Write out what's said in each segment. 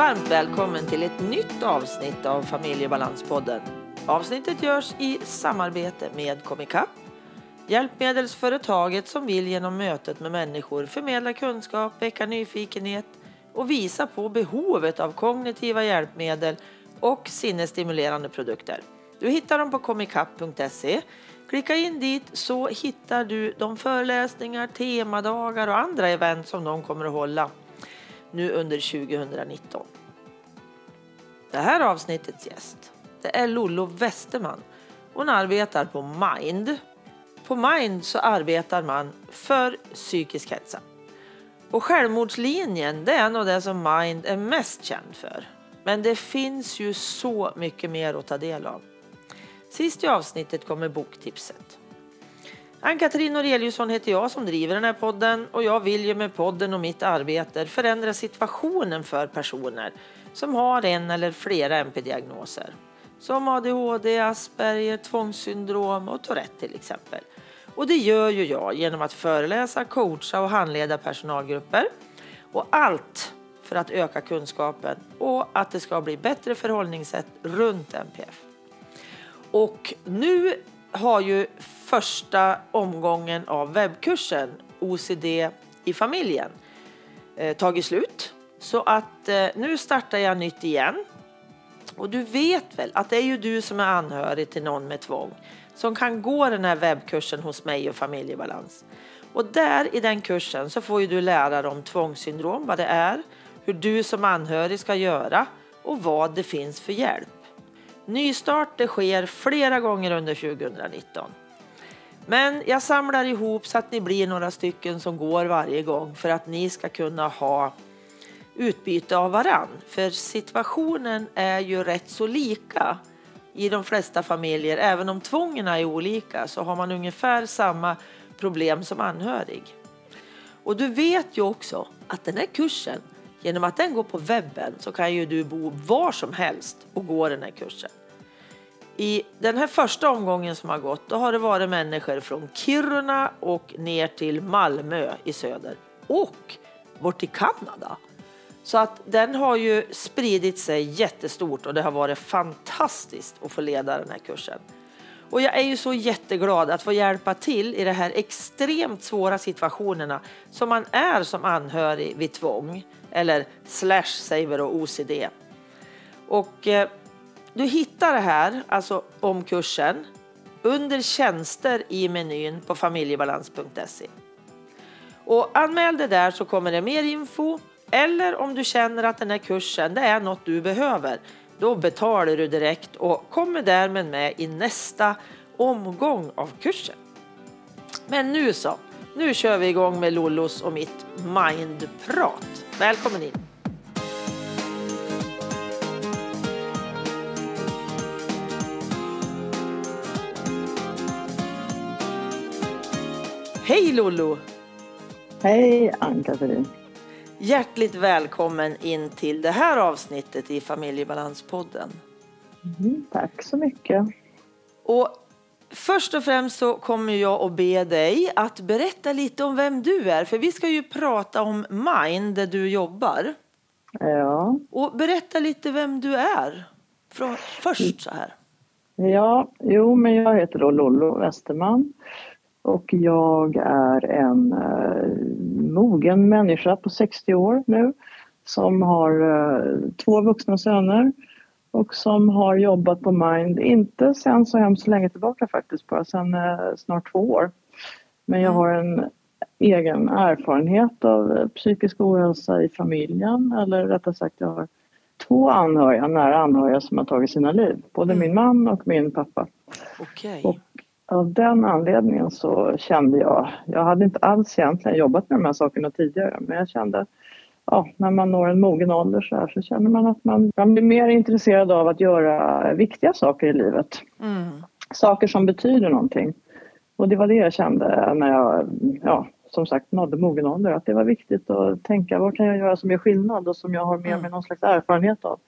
Varmt välkommen till ett nytt avsnitt av Familjebalanspodden. Avsnittet görs i samarbete med Comicap, hjälpmedelsföretaget som vill genom mötet med människor förmedla kunskap, väcka nyfikenhet och visa på behovet av kognitiva hjälpmedel och sinnesstimulerande produkter. Du hittar dem på comicap.se. Klicka in dit så hittar du de föreläsningar, temadagar och andra event som de kommer att hålla nu under 2019. Det här avsnittets gäst det är Lollo Westerman. Hon arbetar på Mind. På Mind så arbetar man för psykisk hälsa. Och självmordslinjen det är nog det som Mind är mest känd för. Men det finns ju så mycket mer att ta del av. Sist i avsnittet kommer boktipset. Ann-Katrin Noreliusson heter jag som driver den här podden och jag vill ju med podden och mitt arbete förändra situationen för personer som har en eller flera MP-diagnoser. Som ADHD, Asperger, tvångssyndrom och Tourette till exempel. Och det gör ju jag genom att föreläsa, coacha och handleda personalgrupper. Och allt för att öka kunskapen och att det ska bli bättre förhållningssätt runt NPF. Och nu har ju första omgången av webbkursen OCD i familjen eh, tagit slut. Så att eh, nu startar jag nytt igen. Och du vet väl att det är ju du som är anhörig till någon med tvång som kan gå den här webbkursen hos mig och familjebalans. Och där i den kursen så får ju du lära dig om tvångssyndrom, vad det är, hur du som anhörig ska göra och vad det finns för hjälp. Nystart det sker flera gånger under 2019. Men jag samlar ihop så att ni blir några stycken som går varje gång för att ni ska kunna ha utbyte av varann. För situationen är ju rätt så lika i de flesta familjer. Även om tvången är olika så har man ungefär samma problem som anhörig. Och du vet ju också att den här kursen, genom att den går på webben så kan ju du bo var som helst och gå den här kursen. I den här första omgången som har gått då har det varit människor från Kiruna och ner till Malmö i söder och bort till Kanada. Så att den har ju spridit sig jättestort och det har varit fantastiskt att få leda den här kursen. Och jag är ju så jätteglad att få hjälpa till i de här extremt svåra situationerna som man är som anhörig vid tvång eller slash säger vi då OCD. Och eh, du hittar det här, alltså om kursen, under tjänster i menyn på familjebalans.se. Och anmäl dig där så kommer det mer info. Eller om du känner att den här kursen det är något du behöver, då betalar du direkt och kommer därmed med i nästa omgång av kursen. Men nu så, nu kör vi igång med Lollos och mitt mindprat. Välkommen in! Hej Lollo! Hej Ann-Katrin! Hjärtligt välkommen in till det här avsnittet i Familjebalanspodden. Mm, tack så mycket. Och först och främst så kommer jag att be dig att berätta lite om vem du är. För vi ska ju prata om Mind där du jobbar. Ja. Och berätta lite vem du är. Från, först så här. Ja, jo men jag heter då Lollo Westerman. Och jag är en eh, mogen människa på 60 år nu som har eh, två vuxna söner och som har jobbat på Mind, inte sen så hemskt länge tillbaka faktiskt, bara sen eh, snart två år. Men jag mm. har en egen erfarenhet av psykisk ohälsa i familjen, eller rättare sagt jag har två anhöriga, nära anhöriga som har tagit sina liv. Både mm. min man och min pappa. Okay. Och av den anledningen så kände jag, jag hade inte alls egentligen jobbat med de här sakerna tidigare men jag kände ja, när man når en mogen ålder så, här, så känner man att man, man blir mer intresserad av att göra viktiga saker i livet. Mm. Saker som betyder någonting. Och det var det jag kände när jag, ja, som sagt nådde mogen ålder, att det var viktigt att tänka vad kan jag göra som gör skillnad och som jag har med mig mm. någon slags erfarenhet av.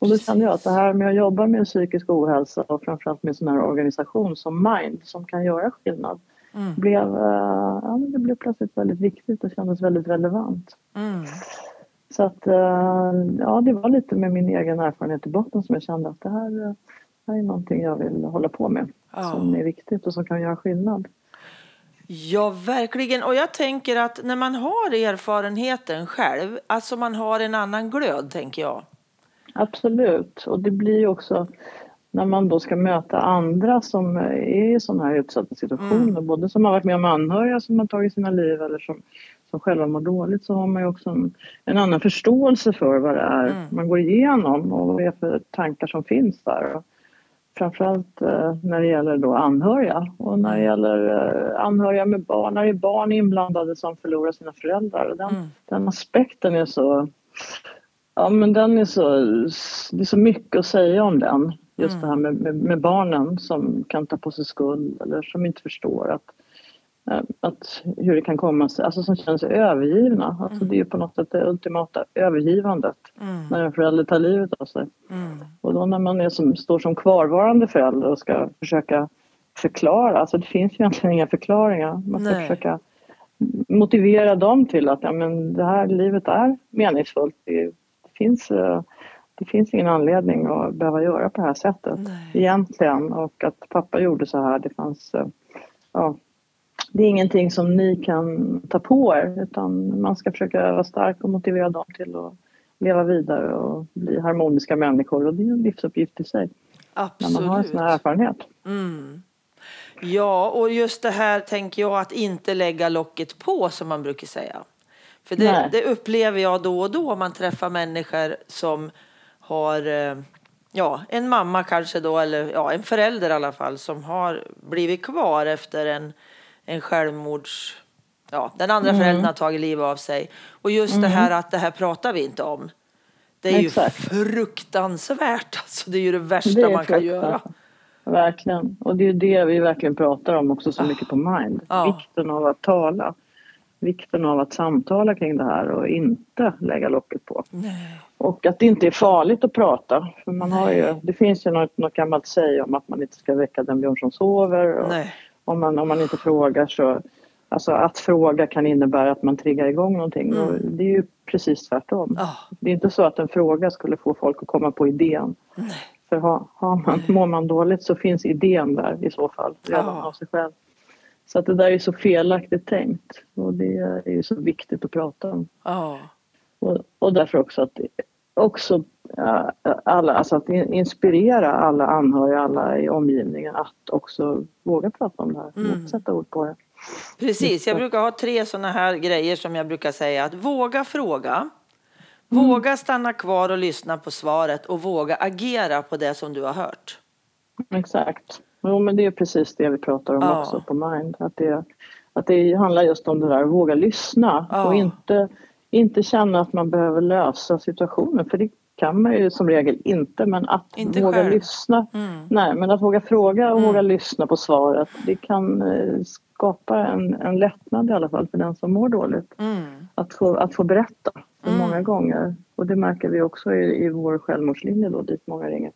Och då kände jag att det här med att jobba med psykisk ohälsa och framförallt med en sån här organisation som Mind som kan göra skillnad mm. blev, uh, ja, det blev plötsligt väldigt viktigt och kändes väldigt relevant. Mm. Så att, eh, ja, det var lite med min egen erfarenhet i botten som jag kände att det här, det här är någonting jag vill hålla på med. Ja. Som är viktigt och som kan göra skillnad. Ja, verkligen. Och jag tänker att när man har erfarenheten själv, alltså man har en annan glöd, tänker jag. Absolut. Och det blir ju också när man då ska möta andra som är i sådana här utsatta situationer, mm. både som har varit med om anhöriga som har tagit sina liv eller som, som själva mår dåligt, så har man ju också en, en annan förståelse för vad det är mm. man går igenom och vad det är för tankar som finns där. Och framförallt eh, när det gäller då anhöriga och när det gäller eh, anhöriga med barn, när det är barn inblandade som förlorar sina föräldrar. Den, mm. den aspekten är så Ja men den är så, det är så mycket att säga om den. Just mm. det här med, med, med, barnen som kan ta på sig skuld eller som inte förstår att, eh, att hur det kan komma sig, alltså som känner sig övergivna. Alltså mm. det är ju på något sätt det ultimata övergivandet mm. när en förälder tar livet av sig. Mm. Och då när man är som, står som kvarvarande förälder och ska försöka förklara, alltså det finns ju egentligen inga förklaringar. Man ska Nej. försöka motivera dem till att ja, men det här livet är meningsfullt. Det finns eh, det finns ingen anledning att behöva göra på det här sättet Nej. egentligen och att pappa gjorde så här det fanns eh, ja, det är ingenting som ni kan ta på er utan man ska försöka vara stark och motivera dem till att leva vidare och bli harmoniska människor och det är en livsuppgift i sig. Absolut. När man har en sån här erfarenhet. Mm. Ja, och just det här tänker jag att inte lägga locket på som man brukar säga. För det, det upplever jag då och då om man träffar människor som har eh, ja, en mamma kanske då, eller ja, en förälder i alla fall, som har blivit kvar efter en, en självmords... Ja, den andra mm. föräldern har tagit livet av sig. Och just mm. det här att det här pratar vi inte om. Det är Exakt. ju fruktansvärt. Alltså, det är ju det värsta det man kan göra. Verkligen. Och det är det vi verkligen pratar om också så ah. mycket på Mind. Ja. Vikten av att tala. Vikten av att samtala kring det här och inte lägga locket på. Nej. Och att det inte är farligt att prata. För man har ju, det finns ju något, något gammalt säg om att man inte ska väcka den björn som sover. Och om, man, om man inte frågar så... Alltså att fråga kan innebära att man triggar igång någonting. Mm. Och det är ju precis tvärtom. Oh. Det är inte så att en fråga skulle få folk att komma på idén. Nej. För har, har man, mår man dåligt så finns idén där i så fall redan oh. av sig själv. Så att det där är så felaktigt tänkt och det är ju så viktigt att prata om. Oh. Och, och därför också att också alla, alltså att inspirera alla anhöriga, alla i omgivningen att också våga prata om det här, mm. sätta ord på det. Precis, jag brukar ha tre sådana här grejer som jag brukar säga att våga fråga, mm. våga stanna kvar och lyssna på svaret och våga agera på det som du har hört. Exakt. Jo men det är precis det vi pratar om ja. också på Mind. Att det, att det handlar just om det där att våga lyssna ja. och inte inte känna att man behöver lösa situationen för det kan man ju som regel inte men att inte våga själv. lyssna. Mm. Nej men att våga fråga och mm. våga lyssna på svaret det kan eh, skapa en, en lättnad i alla fall för den som mår dåligt. Mm. Att, få, att få berätta för mm. många gånger och det märker vi också i, i vår självmordslinje då dit många ringer.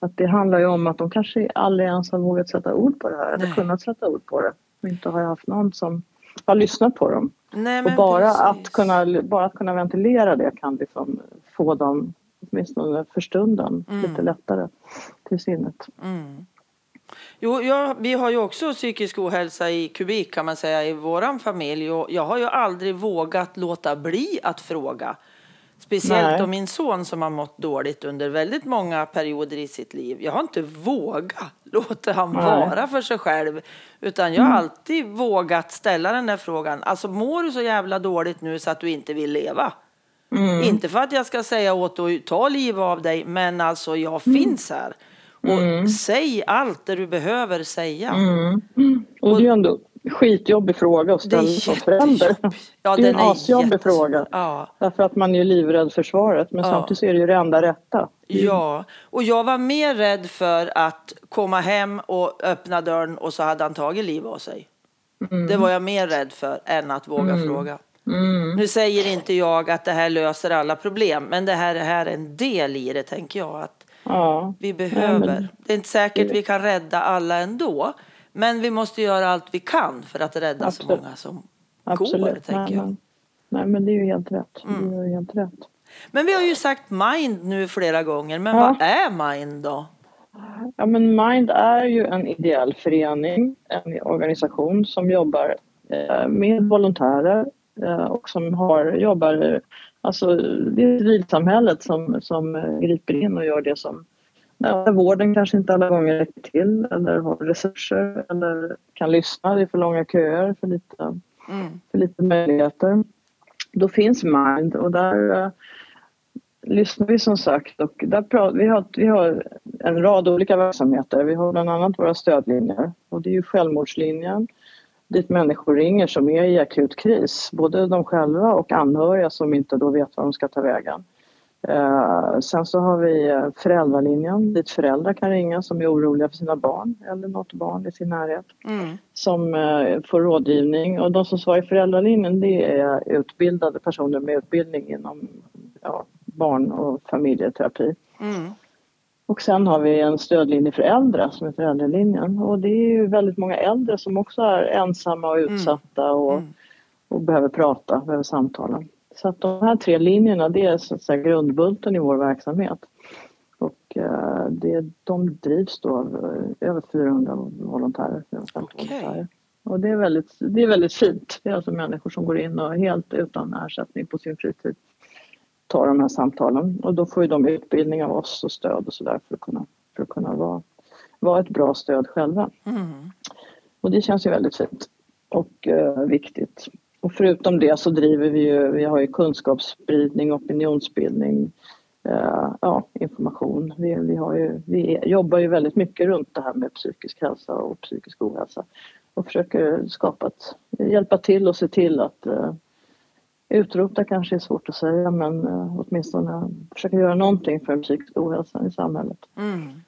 Att det handlar ju om att de kanske aldrig ens har vågat sätta ord på det här eller kunnat sätta ord på det och inte har haft någon som har lyssnat på dem. Nej, och bara att, kunna, bara att kunna ventilera det kan liksom få dem, åtminstone för stunden, mm. lite lättare till sinnet. Mm. Jo, jag, vi har ju också psykisk ohälsa i kubik kan man säga i våran familj och jag har ju aldrig vågat låta bli att fråga. Speciellt Nej. om min son som har mått dåligt under väldigt många perioder i sitt liv. Jag har inte vågat låta han Nej. vara för sig själv. Utan jag har mm. alltid vågat ställa den där frågan. Alltså mår du så jävla dåligt nu så att du inte vill leva? Mm. Inte för att jag ska säga åt dig att ta liv av dig, men alltså jag mm. finns här. Och mm. säg allt det du behöver säga. Mm. Och det är ändå skitjobbig fråga att ställa som förälder. Ja, det är en asjobbig jätte... fråga. Ja. Därför att man är livrädd för svaret men ja. samtidigt är det ju det enda rätta. Ja, och jag var mer rädd för att komma hem och öppna dörren och så hade han tagit liv av sig. Mm. Det var jag mer rädd för än att våga mm. fråga. Mm. Nu säger inte jag att det här löser alla problem men det här, det här är en del i det tänker jag att ja. vi behöver. Men... Det är inte säkert vi kan rädda alla ändå. Men vi måste göra allt vi kan för att rädda Absolut. så många som Absolut. går, tänker jag. Nej, nej men det är ju helt rätt. Mm. Det är helt rätt. Men vi har ju sagt Mind nu flera gånger, men ja. vad är Mind då? Ja men Mind är ju en ideell förening, en organisation som jobbar eh, med volontärer eh, och som har, jobbar, alltså det är civilsamhället som, som griper in och gör det som Ja, vården kanske inte alla gånger räcker till eller har resurser eller kan lyssna. Det är för långa köer, för lite, mm. för lite möjligheter. Då finns Mind och där uh, lyssnar vi som sagt och där pratar, vi, har, vi har en rad olika verksamheter. Vi har bland annat våra stödlinjer och det är ju självmordslinjen dit människor ringer som är i akut kris, både de själva och anhöriga som inte då vet var de ska ta vägen. Eh, sen så har vi eh, föräldralinjen dit föräldrar kan ringa som är oroliga för sina barn eller något barn i sin närhet mm. som eh, får rådgivning och de som svarar i föräldralinjen det är utbildade personer med utbildning inom ja, barn och familjeterapi. Mm. Och sen har vi en stödlinje för äldre som är föräldralinjen och det är ju väldigt många äldre som också är ensamma och mm. utsatta och, mm. och behöver prata, behöver samtala. Så att de här tre linjerna det är så att säga grundbulten i vår verksamhet. Och eh, det, de drivs då av eh, över 400 volontärer. Okay. volontärer. Och det är, väldigt, det är väldigt fint. Det är alltså människor som går in och helt utan ersättning på sin fritid tar de här samtalen. Och då får ju de utbildning av oss och stöd och sådär för att kunna, för att kunna vara, vara ett bra stöd själva. Mm. Och det känns ju väldigt fint och eh, viktigt. Och förutom det så driver vi ju, vi har ju kunskapsspridning, opinionsbildning, eh, ja, information. Vi, vi, har ju, vi jobbar ju väldigt mycket runt det här med psykisk hälsa och psykisk ohälsa och försöker skapa ett, hjälpa till och se till att eh, utrota kanske är svårt att säga men eh, åtminstone försöka göra någonting för den psykiska ohälsan i samhället. Mm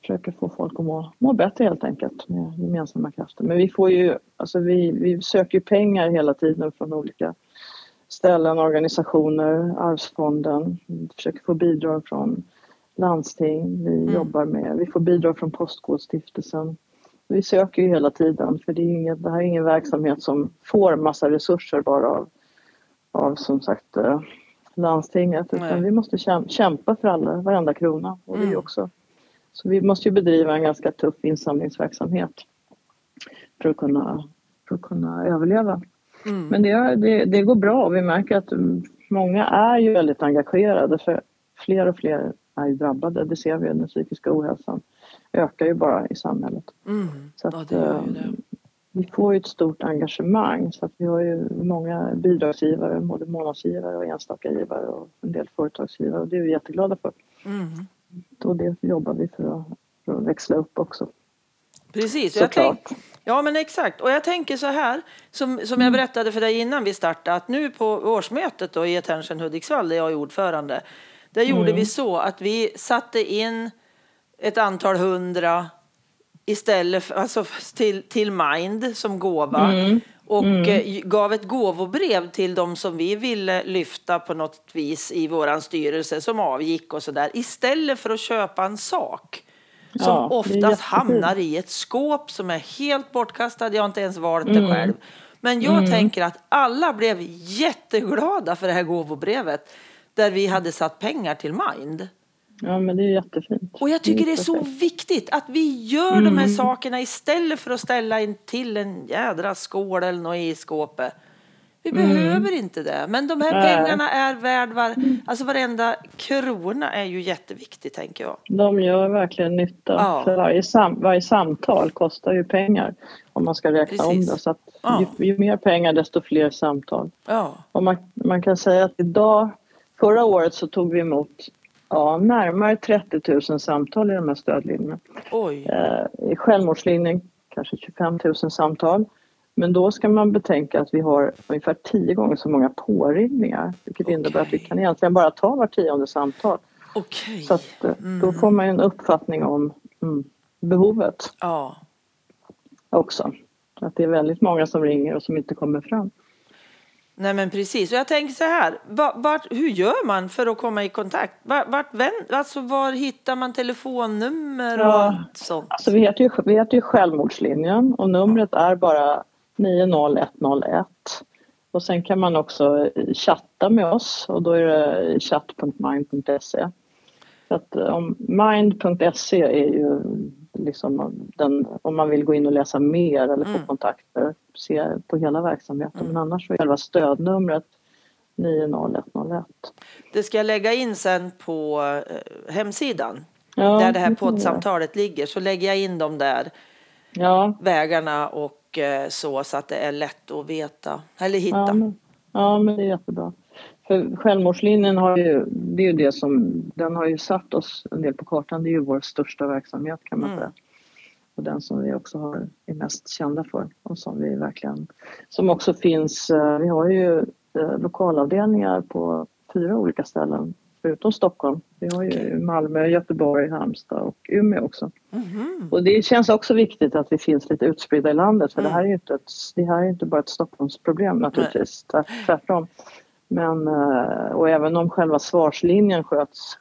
försöker få folk att må, må bättre helt enkelt med gemensamma krafter. Men vi får ju, alltså vi, vi söker pengar hela tiden från olika ställen, organisationer, Arvsfonden. Vi försöker få bidrag från landsting. Vi mm. jobbar med, vi får bidrag från Postkodstiftelsen. Vi söker ju hela tiden för det, är inget, det här är ingen verksamhet som får massa resurser bara av, av som sagt eh, landstinget utan vi måste kämpa för alla, varenda krona och mm. vi också så vi måste ju bedriva en ganska tuff insamlingsverksamhet för att kunna, för att kunna överleva. Mm. Men det, det, det, går bra och vi märker att många är ju väldigt engagerade för fler och fler är ju drabbade. Det ser vi, den psykiska ohälsan ökar ju bara i samhället. Mm. Så att, ja, eh, vi får ju ett stort engagemang så att vi har ju många bidragsgivare, både månadsgivare och enstaka givare och en del företagsgivare och det är vi jätteglada för. Mm. Och det jobbar vi för att, för att växla upp också. Precis. Tänk, ja, men exakt. Och jag tänker så här, som, som jag mm. berättade för dig innan vi startade, att nu på årsmötet då i Attention Hudiksvall, där jag är ordförande, där mm. gjorde vi så att vi satte in ett antal hundra istället för, alltså till, till Mind som gåva. Mm och mm. Eh, gav ett gåvobrev till de som vi ville lyfta på något vis i våran styrelse som avgick och sådär istället för att köpa en sak som ja, oftast hamnar i ett skåp som är helt bortkastad. Jag har inte ens valt det mm. själv. Men jag mm. tänker att alla blev jätteglada för det här gåvobrevet där vi hade satt pengar till Mind. Ja, men det är jättefint. Och jag tycker det är, så viktigt att vi gör mm. de här mm. sakerna istället för att ställa in till en jädra skål eller något i skåpet. Vi mm. behöver inte det. Men de här pengarna är värd var, alltså varenda krona är ju jätteviktig tänker jag. De gör verkligen nytta. Ja. För varje, sam, varje samtal kostar ju pengar om man ska räkna Precis. om det. Så att ja. ju, ju, mer pengar desto fler samtal. Ja. Och man, man kan säga att idag, förra året så tog vi emot Ja, närmare 30 000 samtal i de här stödlinjerna. Oj. Eh, I självmordslinjen kanske 25 000 samtal. Men då ska man betänka att vi har ungefär tio gånger så många påringningar. Vilket okay. innebär att vi kan egentligen bara ta var tionde samtal. Okay. Så att, eh, mm. då får man en uppfattning om mm, behovet. Ja. Också. Att det är väldigt många som ringer och som inte kommer fram. Nej men precis, och jag tänker så här, vart, hur gör man för att komma i kontakt? Vart, vart, alltså, var hittar man telefonnummer och ja, sånt? Alltså, vi, heter ju, vi heter ju Självmordslinjen och numret är bara 90101. Och sen kan man också chatta med oss och då är det chatt.mind.se. Så att om mind.se är ju liksom den, om man vill gå in och läsa mer eller få Mm. kontakter, se på hela verksamheten. Mm. Men annars så är själva stödnumret 90101. Det ska jag lägga in sen på eh, hemsidan Ja, där det här poddsamtalet ligger. Så lägger jag in de där Ja, vägarna och eh, så så att det är lätt att veta eller hitta. Ja men, ja, men det är jättebra. För självmordslinjen har ju, det är ju det som, den har ju satt oss en del på kartan. Det är ju vår största verksamhet kan man Mm. säga. Och den som vi också har, är mest kända för och som vi verkligen, som också finns, eh, vi har ju eh, lokalavdelningar på fyra olika ställen förutom Stockholm. Vi har ju. Malmö, Göteborg, Halmstad och Umeå också. Mhm. Och det känns också viktigt att vi finns lite utspridda i landet för Mm. det här är ju inte, ett, det här är inte bara ett Stockholmsproblem naturligtvis, Tvärt- tvärtom. Men, eh, och även om själva svarslinjen sköts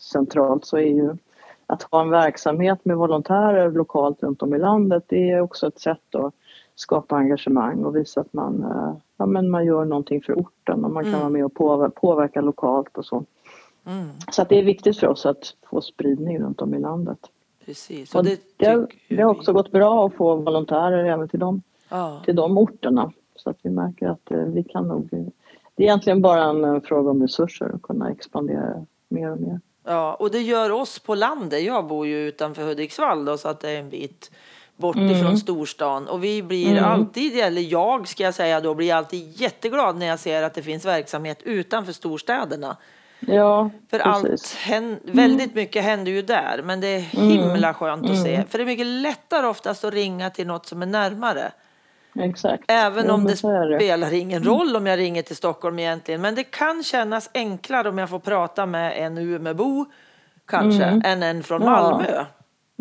centralt så är ju att ha en verksamhet med volontärer lokalt runt om i landet det är också ett sätt att skapa engagemang och visa att man, eh, ja, men man gör någonting för orten och man kan Mm. vara med och påver- påverka lokalt och så. Mm, Så att det är viktigt för oss att få spridning runt om i landet. precis. Och det, det, det, har också gått bra att få volontärer även till de, Ja. till de orterna. Så att vi märker att eh, vi kan nog... Det är egentligen bara en fråga om resurser att kunna expandera mer och mer. ja, och det gör oss på landet. Jag bor ju utanför Hudiksvall då, så att det är en bit bort Mm. ifrån storstan. Och vi blir Mm. alltid, eller jag ska jag säga då, blir alltid jätteglad när jag ser att det finns verksamhet utanför storstäderna. Ja, För precis. Mm. allt, hän, väldigt mycket händer ju där, men det är himla skönt att se. För det är mycket lättare oftast att ringa till något som är närmare. Exakt. Även Jo, om det det. spelar ingen roll om jag ringer till Stockholm egentligen. Men det kan kännas enklare om jag får prata med en Umeåbo kanske, än en från Mm. Ja. Malmö.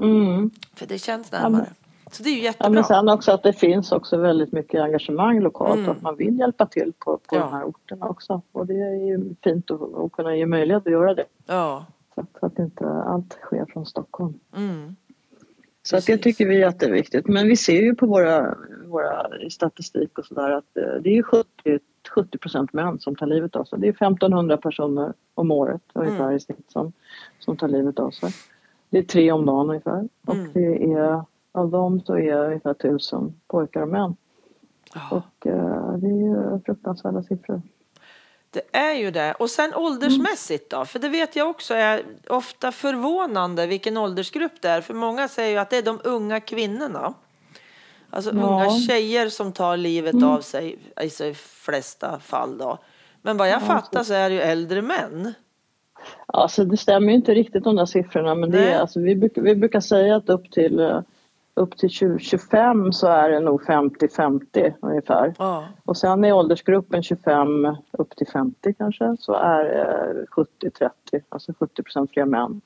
Mm. För det känns närmare. Så det är ju Ja, jättebra. men sen också att det finns också väldigt mycket engagemang lokalt Mm. och att man vill hjälpa till på, på Ja. de här orterna också. Och det är ju fint att, att kunna ge möjlighet att göra det. Ja. Så att, så att inte allt sker från Stockholm. Mm. Så att det tycker vi är jätteviktigt. Men vi ser ju på våra, våra statistik och sådär att eh, det är ju 70, 70 procent män som tar livet av sig. Det är 1500 personer om året ungefär Mm. i snitt som, som tar livet av sig. Det är tre om dagen ungefär. Och Mm. det är, av dem så är ungefär tusen pojkar och män. Ja. Och eh, det är ju fruktansvärda siffror. Det är ju det. Och sen åldersmässigt då? För det vet jag också är ofta förvånande vilken åldersgrupp det är. För många säger ju att det är de unga kvinnorna. Alltså Ja. unga tjejer som tar livet av sig i de flesta fall då. Men vad jag fattar så är det ju äldre män. Alltså det stämmer ju inte riktigt de där siffrorna men det är, alltså, vi, vi brukar säga att upp till, eh, upp till 20, 25 så är det nog 50-50 ungefär. Ja. Och sen i åldersgruppen 25 upp till 50 kanske så är det 70-30, alltså 70% fler män.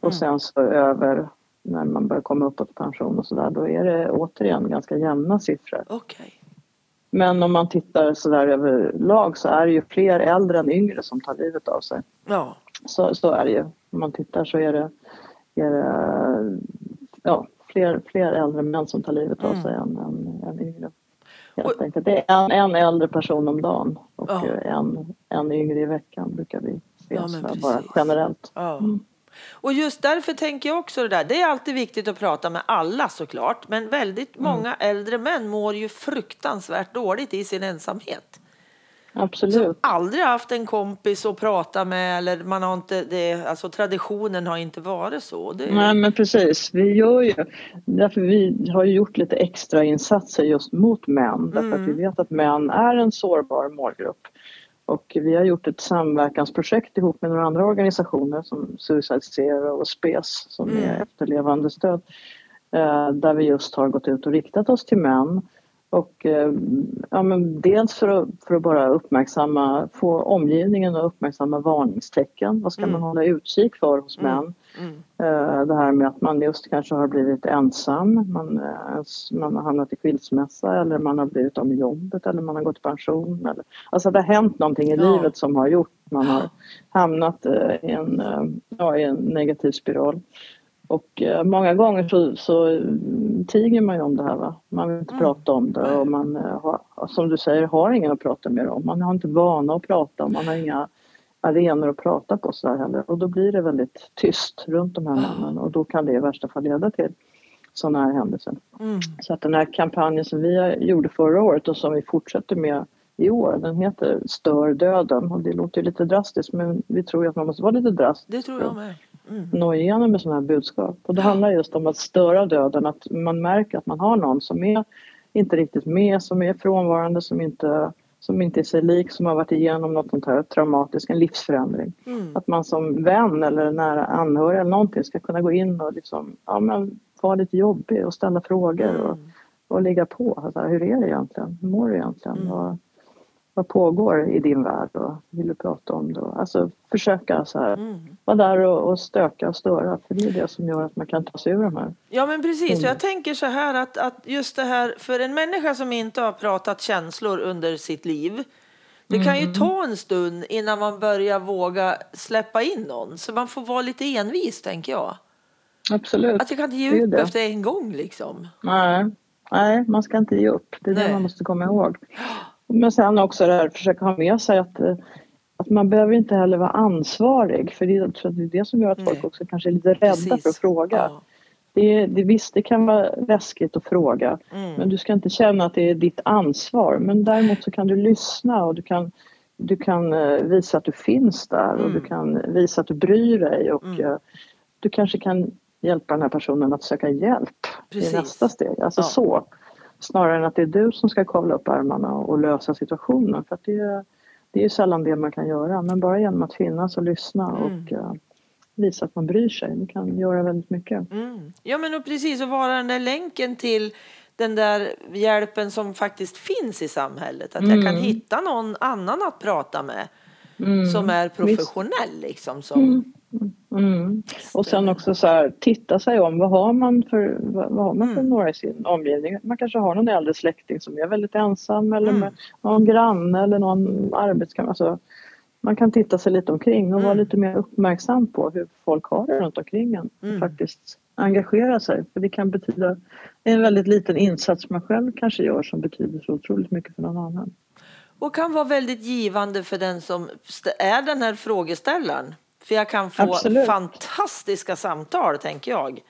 Och sen så över när man börjar komma uppåt pension och sådär då är det återigen ganska jämna siffror. Okej. Men om man tittar sådär överlag så är det ju fler äldre än yngre som tar livet av sig. Ja. Så, så är det ju. Om man tittar så är det, är det ja, fler, fler äldre män som tar livet av sig än, än, än yngre. Helt enkelt. Det är en, en äldre person om dagen och Ja. en, en yngre i veckan brukar vi se Ja, bara generellt. Ja. Och just därför tänker jag också det där. Det är alltid viktigt att prata med alla såklart. Men väldigt många äldre män mår ju fruktansvärt dåligt i sin ensamhet. Som Absolut. aldrig haft en kompis att prata med eller man har inte det, alltså traditionen har inte varit så. Det, Nej men precis, vi gör ju, därför vi har ju gjort lite extra insatser just mot män därför att vi Mm. vet att män är en sårbar målgrupp. Och vi har gjort ett samverkansprojekt ihop med några andra organisationer som Suicide Zero och SPES som Mm. är efterlevandestöd. eh, Där vi just har gått ut och riktat oss till män. Och eh, ja, men dels för att, för att bara uppmärksamma, få omgivningen att uppmärksamma varningstecken. Vad ska Mm. man hålla utkik för hos Mm. män? mm, Eh, Det här med att man just kanske har blivit ensam, man, eh, man har hamnat i skilsmässa eller man har blivit av med jobbet eller man har gått i pension. Eller, alltså det har hänt någonting i Ja. livet som har gjort att man har hamnat i en, ja, i en negativ spiral. Och eh, många gånger så, så tiger man ju om det här. Va? Man vill inte mm. prata om det och man eh, har, som du säger, har ingen att prata med om. Man har inte vana att prata, man har inga arenor att prata på så heller. Och då blir det väldigt tyst runt de här männen och då kan det i värsta fall leda till sådana här händelser. Mm. Så att den här kampanjen som vi gjorde förra året och som vi fortsätter med i år, den heter Stör döden och det låter lite drastiskt men vi tror att man måste vara lite drastisk. Det tror jag med. Mm. Nå igenom med sådana här budskap. Och det handlar just om att störa döden, att man märker att man har någon som är inte riktigt med, som är frånvarande, som inte som inte är sig lik, som har varit igenom något sånt här traumatiskt, en livsförändring. Mm. Att man som vän eller nära anhörig eller någonting ska kunna gå in och liksom, ja men vara lite jobbig och ställa frågor mm. och, och ligga på. Alltså, hur är det egentligen? Hur mår du egentligen? Mm. Och, vad pågår i din värld och vill du prata om det? Alltså försöka så här, mm. vara där och, och, stöka och störa för det är det som gör att man kan ta sig ur de här. Ja men precis, mm. jag tänker så här att, att just det här för en människa som inte har pratat känslor under sitt liv det kan ju mm. ta en stund innan man börjar våga släppa in någon så man får vara lite envis tänker jag. Absolut. Att jag kan inte ge upp efter en gång liksom. Nej. Nej, man ska inte ge upp. Det är Nej. det man måste komma ihåg. Men sen också det här, försöka ha med sig att, eh, att man behöver inte heller vara ansvarig för det, det är det som gör att folk också kanske är lite rädda Precis. för att fråga. Ja. Det, det, visst, det kan vara läskigt att fråga mm. men du ska inte känna att det är ditt ansvar. Men däremot så kan du lyssna och du kan, du kan eh, visa att du finns där mm. och du mm. kan visa att du bryr dig och mm. Eh, du kanske kan hjälpa den här personen att söka hjälp Precis. i nästa steg. Alltså ja. så. Snarare än att det är du som ska kavla upp armarna och lösa situationen. För det, det är ju sällan det man kan göra. Men bara genom att finnas och lyssna mm. och uh, visa att man bryr sig. Det kan göra väldigt mycket. Mm. Ja men och precis att vara den där länken till den där hjälpen som faktiskt finns i samhället. Att mm. jag kan hitta någon annan att prata med. Mm. Som är professionell liksom. Som, mm. Och sen också så här, titta sig om. Vad har man för, vad, vad har man för mm. några i sin omgivning? Man kanske har någon äldre släkting som är väldigt ensam eller mm. med någon granne eller någon arbetskamrat. Alltså, man kan titta sig lite omkring och vara mm. lite mer uppmärksam på hur folk har det runt omkring en. Mm. faktiskt engagera sig. För det kan betyda en väldigt liten insats man själv kanske gör som betyder så otroligt mycket för någon annan. Och kan vara väldigt givande för den som är den här frågeställaren. För jag kan få absolut. fantastiska samtal, tänker jag.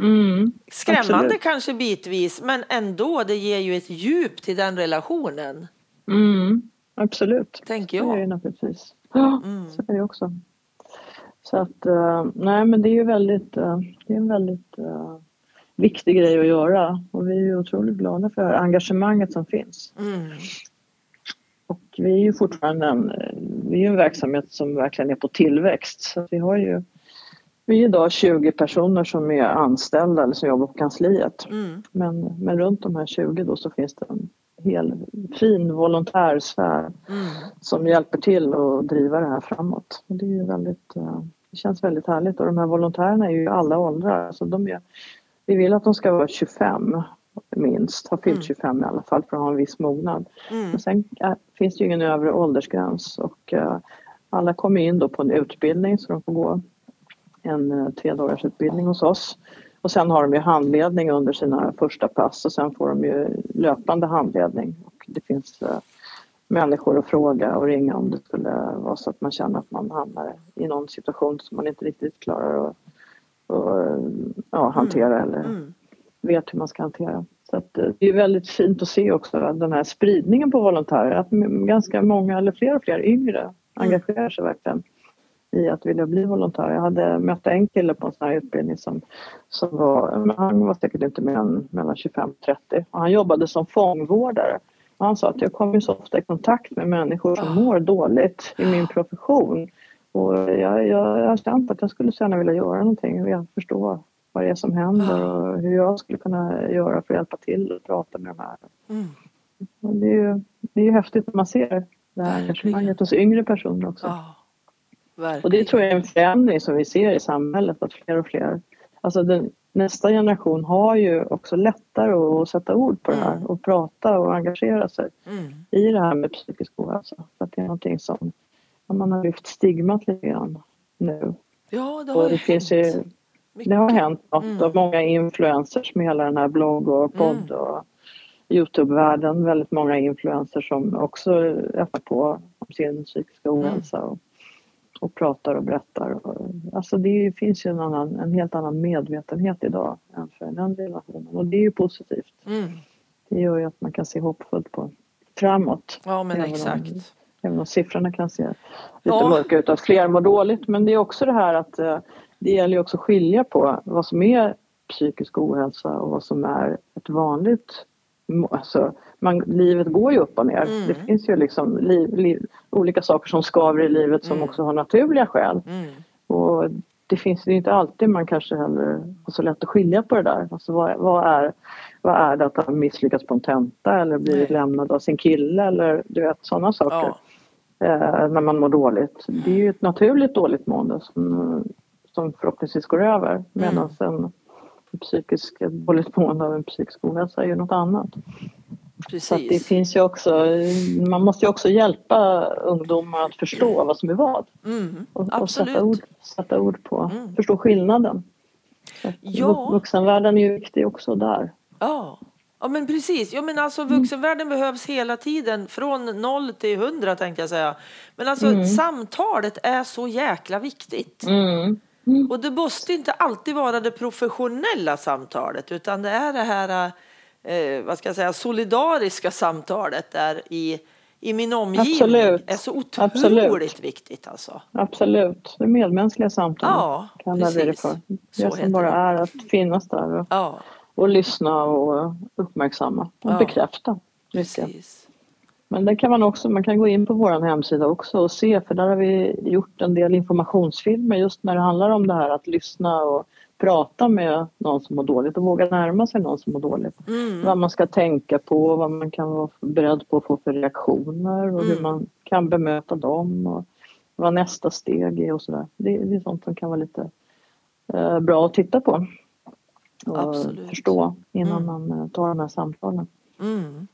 Mm, Skrämmande absolut. kanske bitvis, men ändå, det ger ju ett djup till den relationen. Mm, absolut. Tänker jag. Det är det naturligtvis. Ja, mm. så är det också. Så att, uh, nej men det är ju väldigt, uh, det är en väldigt uh, viktig grej att göra och vi är otroligt glada för engagemanget som finns. Mm. Och vi är ju fortfarande en, vi är en verksamhet som verkligen är på tillväxt. Så vi har ju vi är idag 20 personer som är anställda eller som jobbar på kansliet. Mm. Men, men runt de här 20 då så finns det en hel fin volontärsfär mm. som hjälper till att driva det här framåt. Och det, är väldigt, eh, det känns väldigt härligt och de här volontärerna är ju alla åldrar. Så de är, vi vill att de ska vara 25 minst, har fyllt 25 mm. i alla fall för att ha en viss mognad. Mm. Men sen äh, finns det ju ingen övre åldersgräns och äh, alla kommer in då på en utbildning så de får gå en äh, tre dagars utbildning hos oss. Och sen har de ju handledning under sina första pass och sen får de ju löpande handledning. Och det finns äh, människor att fråga och ringa om det skulle vara så att man känner att man hamnar i någon situation som man inte riktigt klarar att och, ja, hantera mm. eller mm vet hur man ska hantera. Så eh, det är väldigt fint att se också den här spridningen på volontärer. Att ganska många, eller fler och fler yngre mm. engagerar sig verkligen i att vilja bli volontär. Jag hade mött en kille på en sån här utbildning som, som var, han var säkert inte mer än mellan 25 och 30 och han jobbade som fångvårdare. Och han sa att jag kommer så ofta i kontakt med människor som mår dåligt i min profession och jag, jag, jag har känt att jag skulle så gärna vilja göra någonting. Jag förstår vad det är som händer och hur jag skulle kunna göra för att hjälpa till och prata med de här. Mm. det, är ju, det är ju häftigt när man ser det här engagemanget hos yngre personer också. Oh, och det tror jag är en förändring som vi ser i samhället att fler och fler, alltså den, nästa generation har ju också lättare att sätta ord på det här mm. och prata och engagera sig mm. i det här med psykisk ohälsa. För att det är någonting som man har lyft stigmat lite grann nu. Ja, det har och det finns ju det har hänt något mm. och många influencers med hela den här blogg och podd mm. och Youtube-världen. Väldigt många influencers som också öppnar på om sin psykiska mm. ohälsa och, och pratar och berättar. Alltså det finns ju en, annan, en helt annan medvetenhet idag än för den generationen och det är ju positivt. Mm. Det gör ju att man kan se hoppfullt på framåt. Ja men exakt. Om, även om siffrorna kan se lite ja. mörka ut att fler mår dåligt. Men det är också det här att eh, det gäller ju också att skilja på vad som är psykisk ohälsa och vad som är ett vanligt Alltså, man, livet går ju upp och ner. Mm. Det finns ju liksom liv, liv, olika saker som skaver i livet som mm. också har naturliga skäl. Mm. Och det finns ju inte alltid man kanske heller har så lätt att skilja på det där. Alltså vad, vad, är, vad är det att ha misslyckats på en tenta eller blivit lämnad av sin kille eller du vet sådana saker. Ja. Eh, när man mår dåligt. Det är ju ett naturligt dåligt mående som, som förhoppningsvis går över. Medan mm. en psykisk dåligt mående av en psykisk ohälsa är ju något annat. Precis. Så det finns ju också, man måste ju också hjälpa ungdomar att förstå vad som är vad. Mm, och, och sätta, ord, sätta ord på, mm. förstå skillnaden. Ja. Vuxenvärlden är ju viktig också där. Ja. Ja men precis, ja, men alltså mm. vuxenvärlden mm. behövs hela tiden från noll till hundra tänkte jag säga. Men alltså mm. samtalet är så jäkla viktigt. Mm. Mm. Och det måste inte alltid vara det professionella samtalet utan det är det här eh, vad ska jag säga, solidariska samtalet där i, i min omgivning Absolut. är så otroligt Absolut. viktigt. Alltså. Absolut, det medmänskliga samtalet ja, kallar vi det för. Det som bara det. är att finnas där och, ja. och lyssna och uppmärksamma och ja. bekräfta. Precis. Men det kan man också, man kan gå in på vår hemsida också och se för där har vi gjort en del informationsfilmer just när det handlar om det här att lyssna och prata med någon som mår dåligt och våga närma sig någon som mår dåligt. Mm. Vad man ska tänka på, vad man kan vara beredd på att få för reaktioner och mm. hur man kan bemöta dem och vad nästa steg är och sådär. Det, det är sånt som kan vara lite eh, bra att titta på och Absolut. förstå innan mm. man eh, tar de här samtalen. Mm.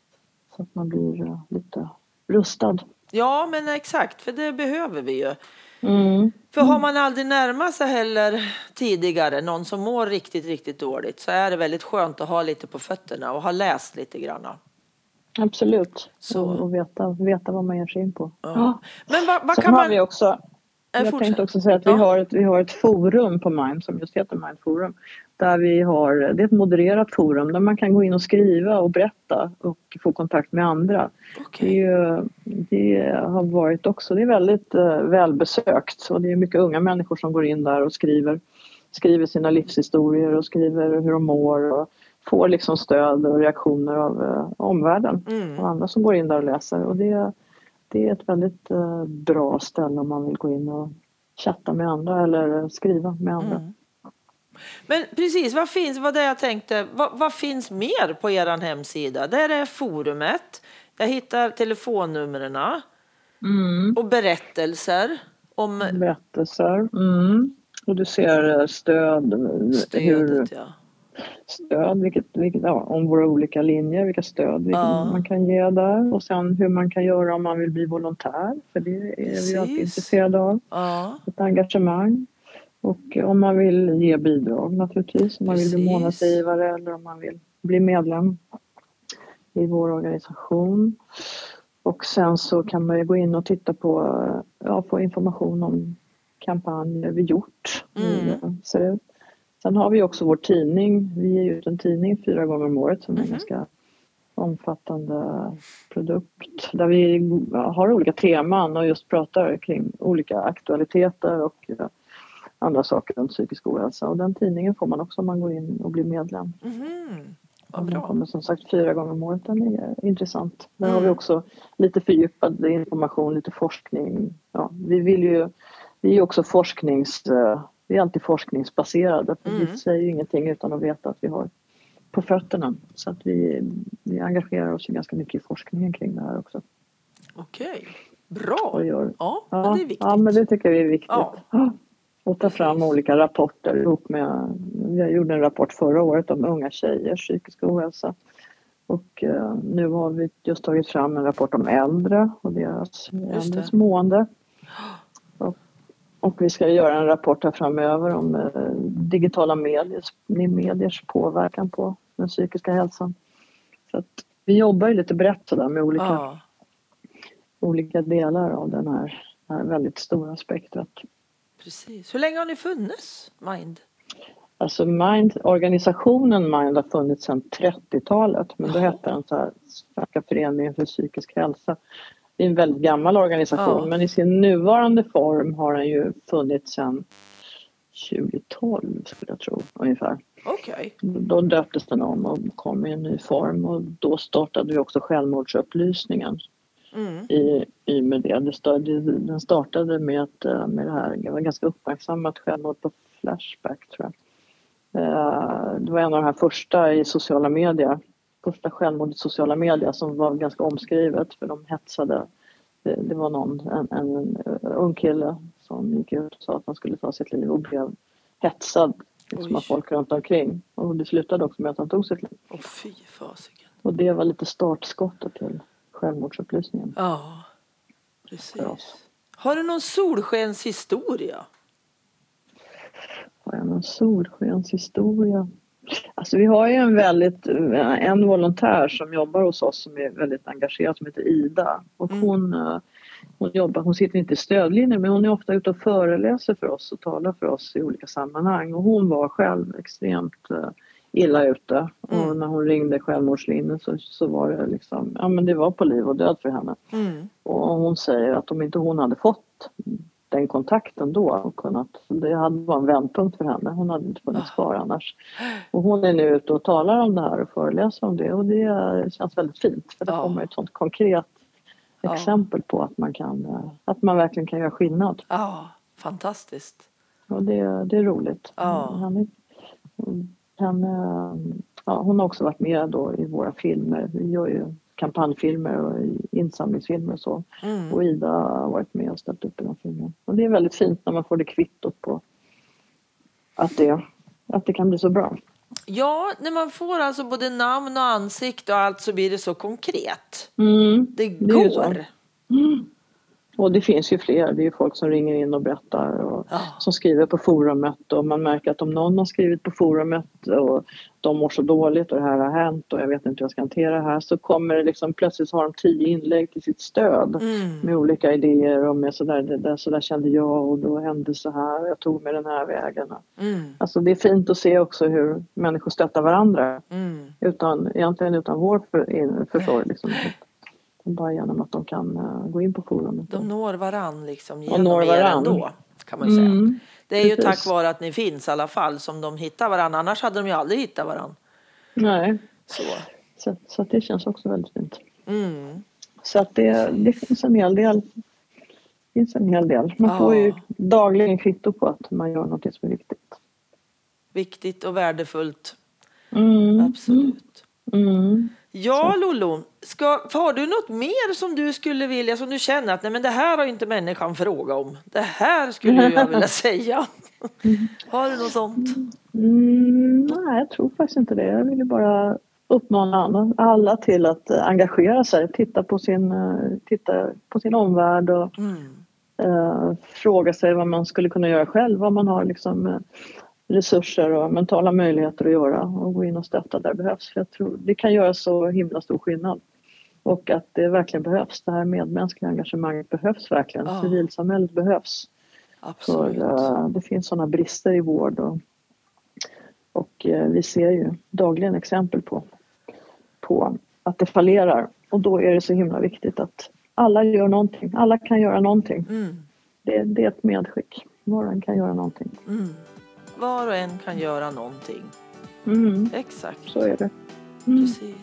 Så att man blir eh, lite rustad. Ja men exakt, för det behöver vi ju. Mm. För har man aldrig närmat sig heller tidigare någon som mår riktigt, riktigt dåligt så är det väldigt skönt att ha lite på fötterna och ha läst lite grann. Absolut, så. och, och veta, veta vad man ger sig in på. Ja. Men vad, vad kan man... vi också jag fortsätt. tänkte också säga att vi, ja. har ett, vi har ett forum på Mind som just heter Mind Forum. Där vi har, det är ett modererat forum där man kan gå in och skriva och berätta och få kontakt med andra. Okay. Det, det, har varit också, det är väldigt uh, välbesökt och det är mycket unga människor som går in där och skriver, skriver sina livshistorier och skriver hur de mår och får liksom stöd och reaktioner av uh, omvärlden mm. och andra som går in där och läser. Och det, det är ett väldigt uh, bra ställe om man vill gå in och chatta med andra eller skriva med andra. Mm. Men precis, vad finns, vad det jag tänkte, vad, vad, finns mer på er hemsida? Där är forumet, jag hittar telefonnumren mm. och berättelser. Om... Berättelser, mm. och du ser eh, stöd. Stödet, hur... ja stöd, vilket, vilket, ja, om våra olika linjer, vilka stöd ja. man kan ge där och sen hur man kan göra om man vill bli volontär, för det är Precis. vi alltid intresserade av. Ja. Ett engagemang. Och om man vill ge bidrag naturligtvis, om man Precis. vill bli månadsgivare eller om man vill bli medlem i vår organisation. Och sen så kan man ju gå in och titta på, ja, få information om kampanjer vi gjort. Mm. Ut. Sen har vi också vår tidning. Vi ger ut en tidning fyra gånger om året som är en mhm. ganska omfattande produkt där vi har olika teman och just pratar kring olika aktualiteter och andra saker om psykisk ohälsa. Och den tidningen får man också om man går in och blir medlem. Mm. Vad bra. Den kommer som sagt fyra gånger om året. Den är intressant. Där mm. har vi mm. också lite fördjupad information, lite forskning. Ja, vi vill ju, vi är också forsknings vi är alltid forskningsbaserade. Mm. Vi säger ju ingenting utan att veta att vi har på fötterna. Så att vi, vi engagerar oss ju ganska mycket i forskningen kring det här också. Okej, bra. Ja, ja, men det är viktigt. Ja, men det tycker vi är viktigt. Ja. Och ta fram olika rapporter ihop med, jag gjorde en rapport förra året om unga tjejers psykiska ohälsa. Och uh, nu har vi just tagit fram en rapport om äldre och deras, äldres mående. Och och vi ska göra en rapport här framöver om eh, digitala mediers, mediers påverkan på den psykiska hälsan. Så att vi jobbar ju lite brett sådär med olika, ja. olika delar av den här, det här väldigt stora spektrat. Precis. Hur länge har ni funnits, Mind? Alltså Mind, organisationen Mind har funnits sedan 30-talet men då hette den så här Svenska föreningen för psykisk hälsa. Det är en väldigt gammal organisation ja. men i sin nuvarande form har den ju funnits sedan 2012 skulle jag tro ungefär. Okay. Då döptes den om och kom i en ny form och då startade vi också självmordsupplysningen. Mm. I, i med det. den startade med, att, eh, med det här, det var ganska uppmärksammat självmord på Flashback tror jag. Eh, det var en av de här första i sociala medier, första självmordet i sociala medier som var ganska omskrivet för de hetsade. Det, det var någon, en, en, en ung kille som gick ut och sa att han skulle ta sitt liv och blev hetsad liksom, av folk runt omkring. Och det slutade också med att han tog sitt liv. Oh, fy fasiken. Och det var lite startskottet till självmordsupplysningen. Ja, precis. Har du någon solskenshistoria? Har jag någon solskenshistoria? Alltså vi har ju en väldigt, en volontär som jobbar hos oss som är väldigt engagerad som heter Ida och mm. hon, eh, hon jobbar, hon sitter inte i stödlinjen men hon är ofta ute och föreläser för oss och talar för oss i olika sammanhang och hon var själv extremt eh, illa ute mm. och när hon ringde självmordslinjen så, så var det liksom, ja men det var på liv och död för henne. Mm. Och hon säger att om inte hon hade fått den kontakten då och kunnat, det hade varit en vändpunkt för henne. Hon hade inte funnits kvar annars. Och hon är nu ute och talar om det här och föreläser om det och det känns väldigt fint för det ja. kommer ett sånt konkret ja. exempel på att man kan, att man verkligen kan göra skillnad. Ja, fantastiskt. Och det, det är roligt. Ja. Han, han, ja, hon har också varit med då i våra filmer. Vi gör ju kampanjfilmer och insamlingsfilmer och så. Mm. Och Ida har varit med och ställt upp i de filmerna. Och det är väldigt fint när man får det kvittot på att det, att det kan bli så bra. Ja, när man får alltså både namn och ansikte och allt så blir det så konkret. Mm, det går. Det mm. Och det finns ju fler, det är ju folk som ringer in och berättar och ja. som skriver på forumet och man märker att om någon har skrivit på forumet och de mår så dåligt och det här har hänt och jag vet inte hur jag ska hantera det här så kommer det liksom plötsligt har de tio inlägg till sitt stöd mm. med olika idéer och med sådär, det där, sådär kände jag och då hände så här jag tog mig den här vägen. Mm. Alltså det är fint att se också hur människor stöttar varandra mm. utan, egentligen utan vår för, försorg. Liksom. Bara genom att de kan uh, gå in på forumet. De når varann liksom genom når er ändå. Kan man säga. Mm, det är precis. ju tack vare att ni finns i alla fall som de hittar varandra. Annars hade de ju aldrig hittat varandra. Nej. Så, så, så det känns också väldigt fint. Mm. Så att det, det finns en hel del. Det finns en hel del. Man ja. får ju dagligen kvitto på att man gör något som är viktigt. Viktigt och värdefullt. Mm. Absolut. Mm. Ja, Lollo. Har du något mer som du skulle vilja, som du känner att nej, men det här har inte människan fråga om. Det här skulle jag vilja säga. har du något sånt? Mm, nej, jag tror faktiskt inte det. Jag vill bara uppmana alla till att eh, engagera sig, titta på sin, eh, titta på sin omvärld och mm. uh, fråga sig vad man skulle kunna göra själv, vad man har liksom resurser och mentala möjligheter att göra och gå in och stötta där det behövs. För jag tror det kan göra så himla stor skillnad. Och att det verkligen behövs. Det här medmänskliga engagemanget behövs verkligen. Ja. Civilsamhället behövs. Absolut. För uh, det finns sådana brister i vård och, och uh, vi ser ju dagligen exempel på, på att det fallerar. Och då är det så himla viktigt att alla gör någonting. Alla kan göra någonting. Mm. Det, det är ett medskick. Var och en kan göra någonting. Mm. Var och en kan göra någonting. Mm. Exakt. Så är det. Mm. Precis.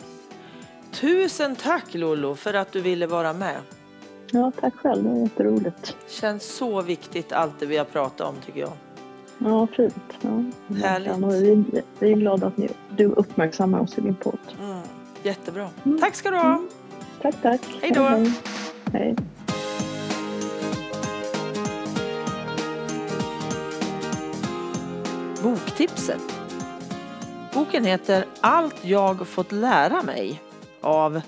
Tusen tack Lollo för att du ville vara med. Ja, tack själv. Det var jätteroligt. Känns så viktigt allt det vi har pratat om tycker jag. Ja, fint. Ja, Härligt. Vi, vi är glada att ni, du uppmärksammar oss i din podd. Mm. Jättebra. Mm. Tack ska du ha. Mm. Tack, tack. Hej då. hej. Tipset. Boken heter Allt jag fått lära mig av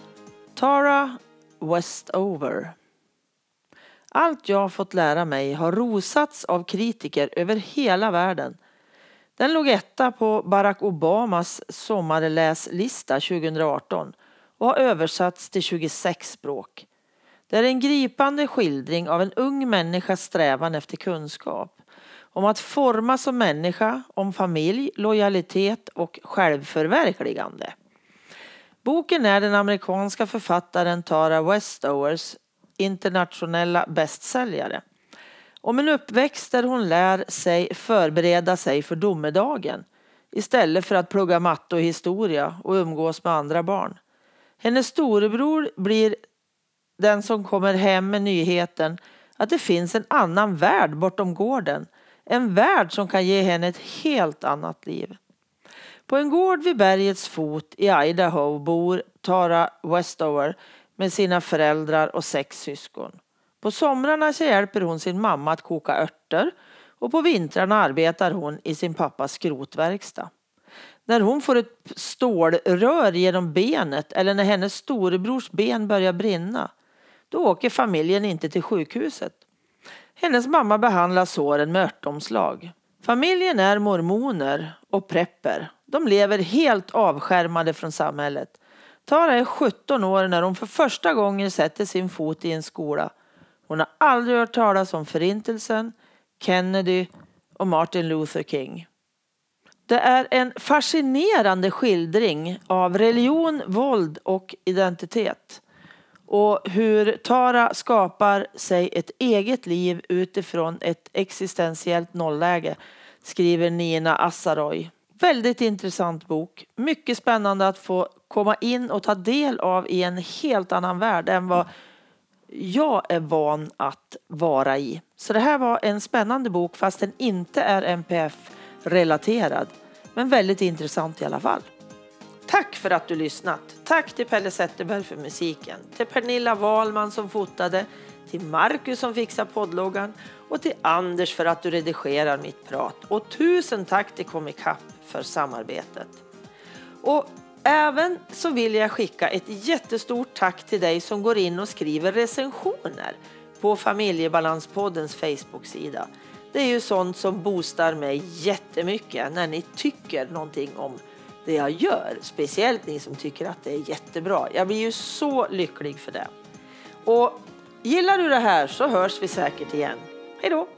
Tara Westover. Allt jag fått lära mig har rosats av kritiker över hela världen. Den låg etta på Barack Obamas sommarläslista 2018 och har översatts till 26 språk. Det är en gripande skildring av en ung människas strävan efter kunskap. Om att formas som människa, om familj, lojalitet och självförverkligande. Boken är den amerikanska författaren Tara Westowers internationella bästsäljare. Om en uppväxt där hon lär sig förbereda sig för domedagen istället för att plugga matte och historia och umgås med andra barn. Hennes storebror blir den som kommer hem med nyheten att det finns en annan värld bortom gården. En värld som kan ge henne ett helt annat liv. På en gård vid bergets fot i Idaho bor Tara Westover med sina föräldrar och sex syskon. På somrarna så hjälper hon sin mamma att koka örter och på vintrarna arbetar hon i sin pappas skrotverkstad. När hon får ett stålrör genom benet eller när hennes storebrors ben börjar brinna, då åker familjen inte till sjukhuset. Hennes mamma behandlar såren med örtomslag. Familjen är mormoner och prepper. De lever helt avskärmade från samhället. Tara är 17 år när hon för första gången sätter sin fot i en skola. Hon har aldrig hört talas om Förintelsen, Kennedy och Martin Luther King. Det är en fascinerande skildring av religion, våld och identitet. Och hur Tara skapar sig ett eget liv utifrån ett existentiellt nollläge, skriver Nina Assaroy. Väldigt intressant bok. Mycket spännande att få komma in och ta del av i en helt annan värld än vad jag är van att vara i. Så det här var en spännande bok fast den inte är NPF-relaterad. Men väldigt intressant i alla fall. Tack för att du lyssnat. Tack till Pelle Zetterberg för musiken, till Pernilla Wahlman som fotade, till Marcus som fixar poddloggan och till Anders för att du redigerar mitt prat. Och tusen tack till Comicap för samarbetet. Och även så vill jag skicka ett jättestort tack till dig som går in och skriver recensioner på Familjebalanspoddens Facebook-sida. Det är ju sånt som boostar mig jättemycket när ni tycker någonting om det jag gör. Speciellt ni som tycker att det är jättebra. Jag blir ju så lycklig för det. Och gillar du det här så hörs vi säkert igen. Hej då!